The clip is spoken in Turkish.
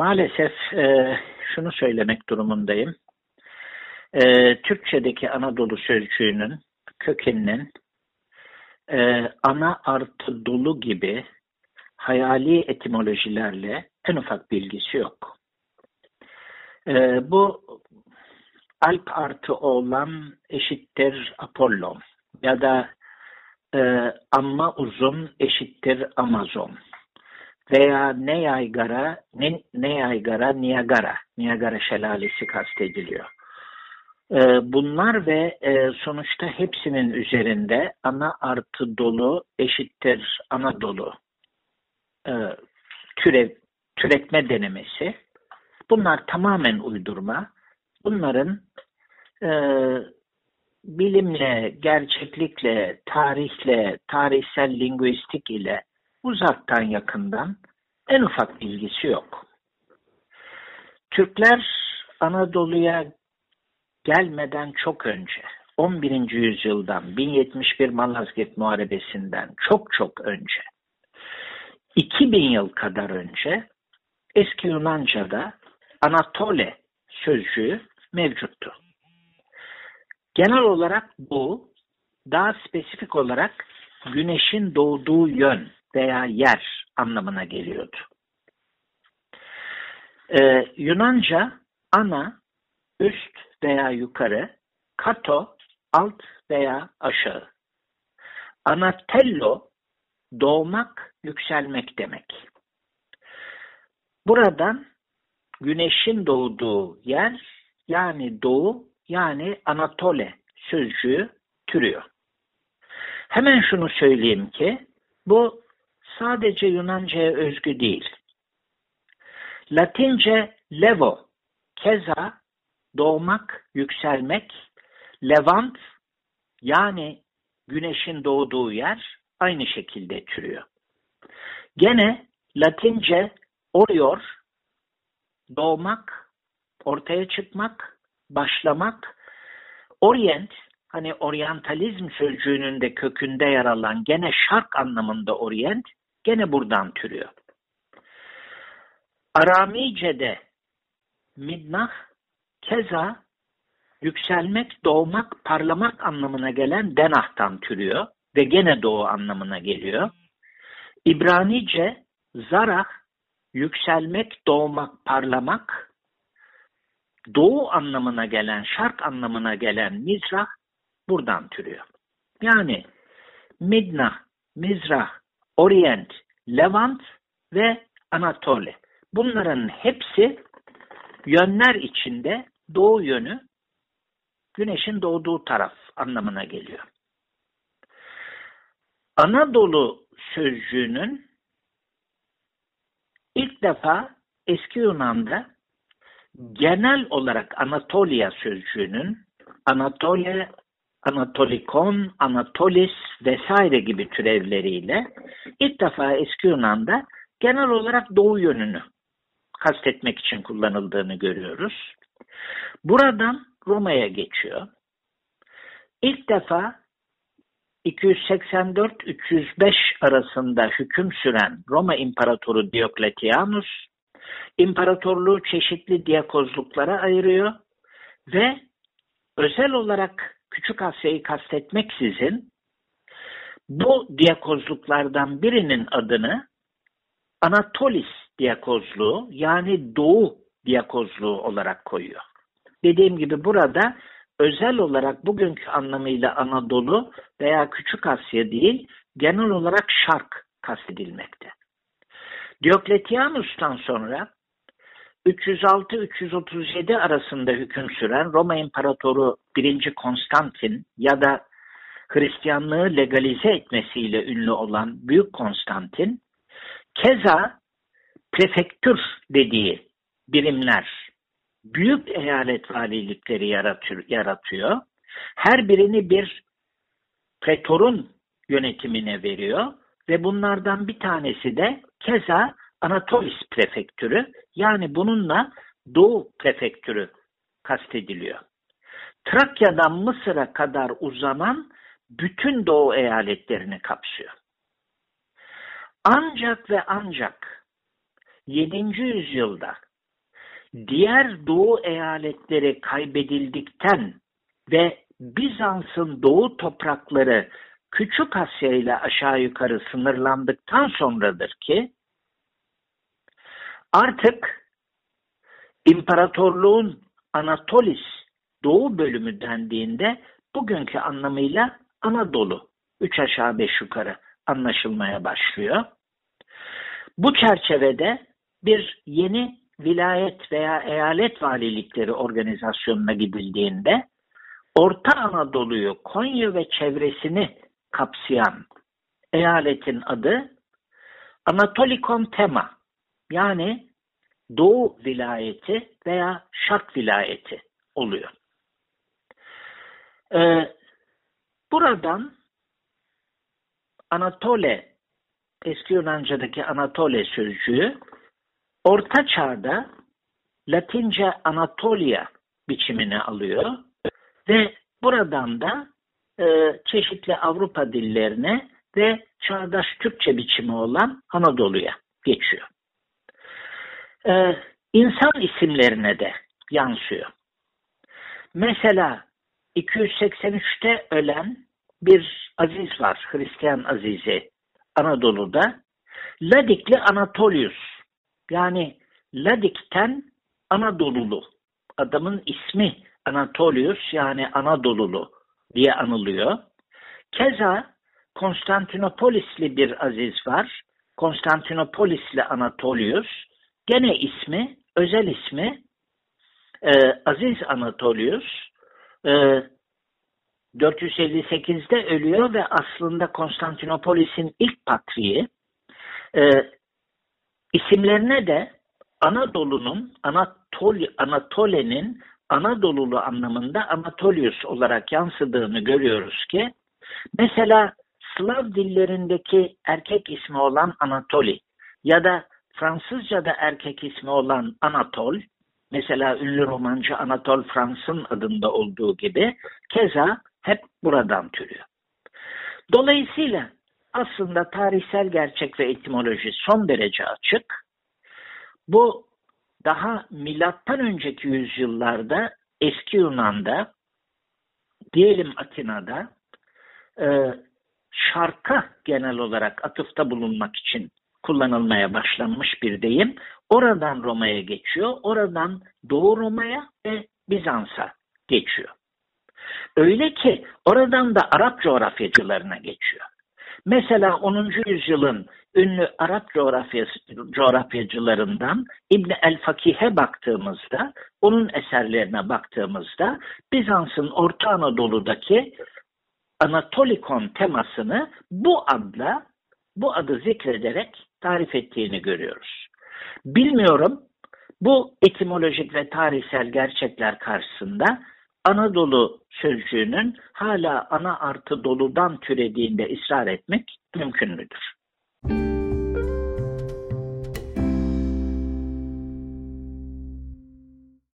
Maalesef e, şunu söylemek durumundayım. E, Türkçedeki Anadolu sözcüğünün kökeninin e, ana artı dolu gibi hayali etimolojilerle en ufak bilgisi yok. E, bu Alp artı oğlan eşittir Apollon ya da e, amma uzun eşittir Amazon veya ne yaygara ne, ne yaygara Niagara Niagara şelalesi kastediliyor. Ee, bunlar ve e, sonuçta hepsinin üzerinde ana artı dolu eşittir Anadolu e, türev, türetme denemesi. Bunlar tamamen uydurma. Bunların e, bilimle, gerçeklikle, tarihle, tarihsel lingüistik ile uzaktan yakından en ufak bilgisi yok. Türkler Anadolu'ya gelmeden çok önce 11. yüzyıldan 1071 Malazgirt Muharebesi'nden çok çok önce 2000 yıl kadar önce eski Yunanca'da Anatole sözcüğü mevcuttu. Genel olarak bu daha spesifik olarak güneşin doğduğu yön veya yer anlamına geliyordu. Ee, Yunanca ana, üst veya yukarı, kato, alt veya aşağı. Anatello, doğmak, yükselmek demek. Buradan güneşin doğduğu yer yani doğu yani Anatole sözcüğü türüyor. Hemen şunu söyleyeyim ki bu sadece Yunanca'ya özgü değil. Latince levo, keza doğmak, yükselmek, levant yani güneşin doğduğu yer aynı şekilde türüyor. Gene Latince orior, doğmak, ortaya çıkmak, başlamak, orient hani oryantalizm sözcüğünün de kökünde yer alan gene şark anlamında orient gene buradan türüyor. Aramice'de midnah keza yükselmek, doğmak, parlamak anlamına gelen denahtan türüyor ve gene doğu anlamına geliyor. İbranice zarah yükselmek, doğmak, parlamak doğu anlamına gelen, şark anlamına gelen mizrah buradan türüyor. Yani Midna, Mizrah, Orient, Levant ve Anatole. Bunların hepsi yönler içinde doğu yönü güneşin doğduğu taraf anlamına geliyor. Anadolu sözcüğünün ilk defa eski Yunan'da genel olarak Anatolia sözcüğünün Anatolia Anatolikon, Anatolis vesaire gibi türevleriyle ilk defa eski Yunan'da genel olarak doğu yönünü kastetmek için kullanıldığını görüyoruz. Buradan Roma'ya geçiyor. İlk defa 284-305 arasında hüküm süren Roma İmparatoru Diokletianus, imparatorluğu çeşitli diakozluklara ayırıyor ve özel olarak Küçük Asya'yı kastetmeksizin bu diakozluklardan birinin adını Anatolis diakozluğu yani Doğu diakozluğu olarak koyuyor. Dediğim gibi burada özel olarak bugünkü anlamıyla Anadolu veya Küçük Asya değil, genel olarak Şark kastedilmekte. Diokletianus'tan sonra 306-337 arasında hüküm süren Roma İmparatoru 1. Konstantin ya da Hristiyanlığı legalize etmesiyle ünlü olan Büyük Konstantin, keza prefektür dediği birimler, büyük eyalet valilikleri yaratıyor. Her birini bir pretorun yönetimine veriyor ve bunlardan bir tanesi de keza Anatolis prefektürü yani bununla Doğu prefektürü kastediliyor. Trakya'dan Mısır'a kadar uzanan bütün doğu eyaletlerini kapsıyor. Ancak ve ancak 7. yüzyılda diğer doğu eyaletleri kaybedildikten ve Bizans'ın doğu toprakları Küçük Asya ile aşağı yukarı sınırlandıktan sonradır ki artık imparatorluğun Anatolis doğu bölümü dendiğinde bugünkü anlamıyla Anadolu üç aşağı beş yukarı anlaşılmaya başlıyor. Bu çerçevede bir yeni vilayet veya eyalet valilikleri organizasyonuna gidildiğinde Orta Anadolu'yu, Konya ve çevresini kapsayan eyaletin adı Anatolikon Tema yani Doğu vilayeti veya Şark vilayeti oluyor. Ee, buradan Anatole, eski Yunanca'daki Anatole sözcüğü Orta Çağ'da Latince Anatolia biçimini alıyor ve buradan da e, çeşitli Avrupa dillerine ve çağdaş Türkçe biçimi olan Anadolu'ya geçiyor. E, insan isimlerine de yansıyor. Mesela 283'te ölen bir aziz var, Hristiyan azizi Anadolu'da. Ladikli Anatolius yani Ladik'ten Anadolulu adamın ismi Anatolius yani Anadolulu diye anılıyor. Keza Konstantinopolisli bir aziz var. Konstantinopolisli Anatolius. Gene ismi, özel ismi e, Aziz Anatolius. E, 458'de ölüyor ve aslında Konstantinopolis'in ilk patriği. E, isimlerine de Anadolu'nun, Anatol, Anatole'nin Anadolulu anlamında Anatolius olarak yansıdığını görüyoruz ki mesela Slav dillerindeki erkek ismi olan Anatoli ya da Fransızca'da erkek ismi olan Anatol mesela ünlü romancı Anatol Frans'ın adında olduğu gibi keza hep buradan türüyor. Dolayısıyla aslında tarihsel gerçek ve etimoloji son derece açık. Bu daha milattan önceki yüzyıllarda eski Yunan'da diyelim Atina'da e, şarka genel olarak atıfta bulunmak için kullanılmaya başlanmış bir deyim. Oradan Roma'ya geçiyor. Oradan Doğu Roma'ya ve Bizans'a geçiyor. Öyle ki oradan da Arap coğrafyacılarına geçiyor. Mesela 10. yüzyılın ünlü Arap coğrafyacılarından İbni el-Fakih'e baktığımızda, onun eserlerine baktığımızda Bizans'ın Orta Anadolu'daki Anatolikon temasını bu adla, bu adı zikrederek tarif ettiğini görüyoruz. Bilmiyorum bu etimolojik ve tarihsel gerçekler karşısında Anadolu sözcüğünün hala ana artı doludan türediğinde ısrar etmek mümkün müdür?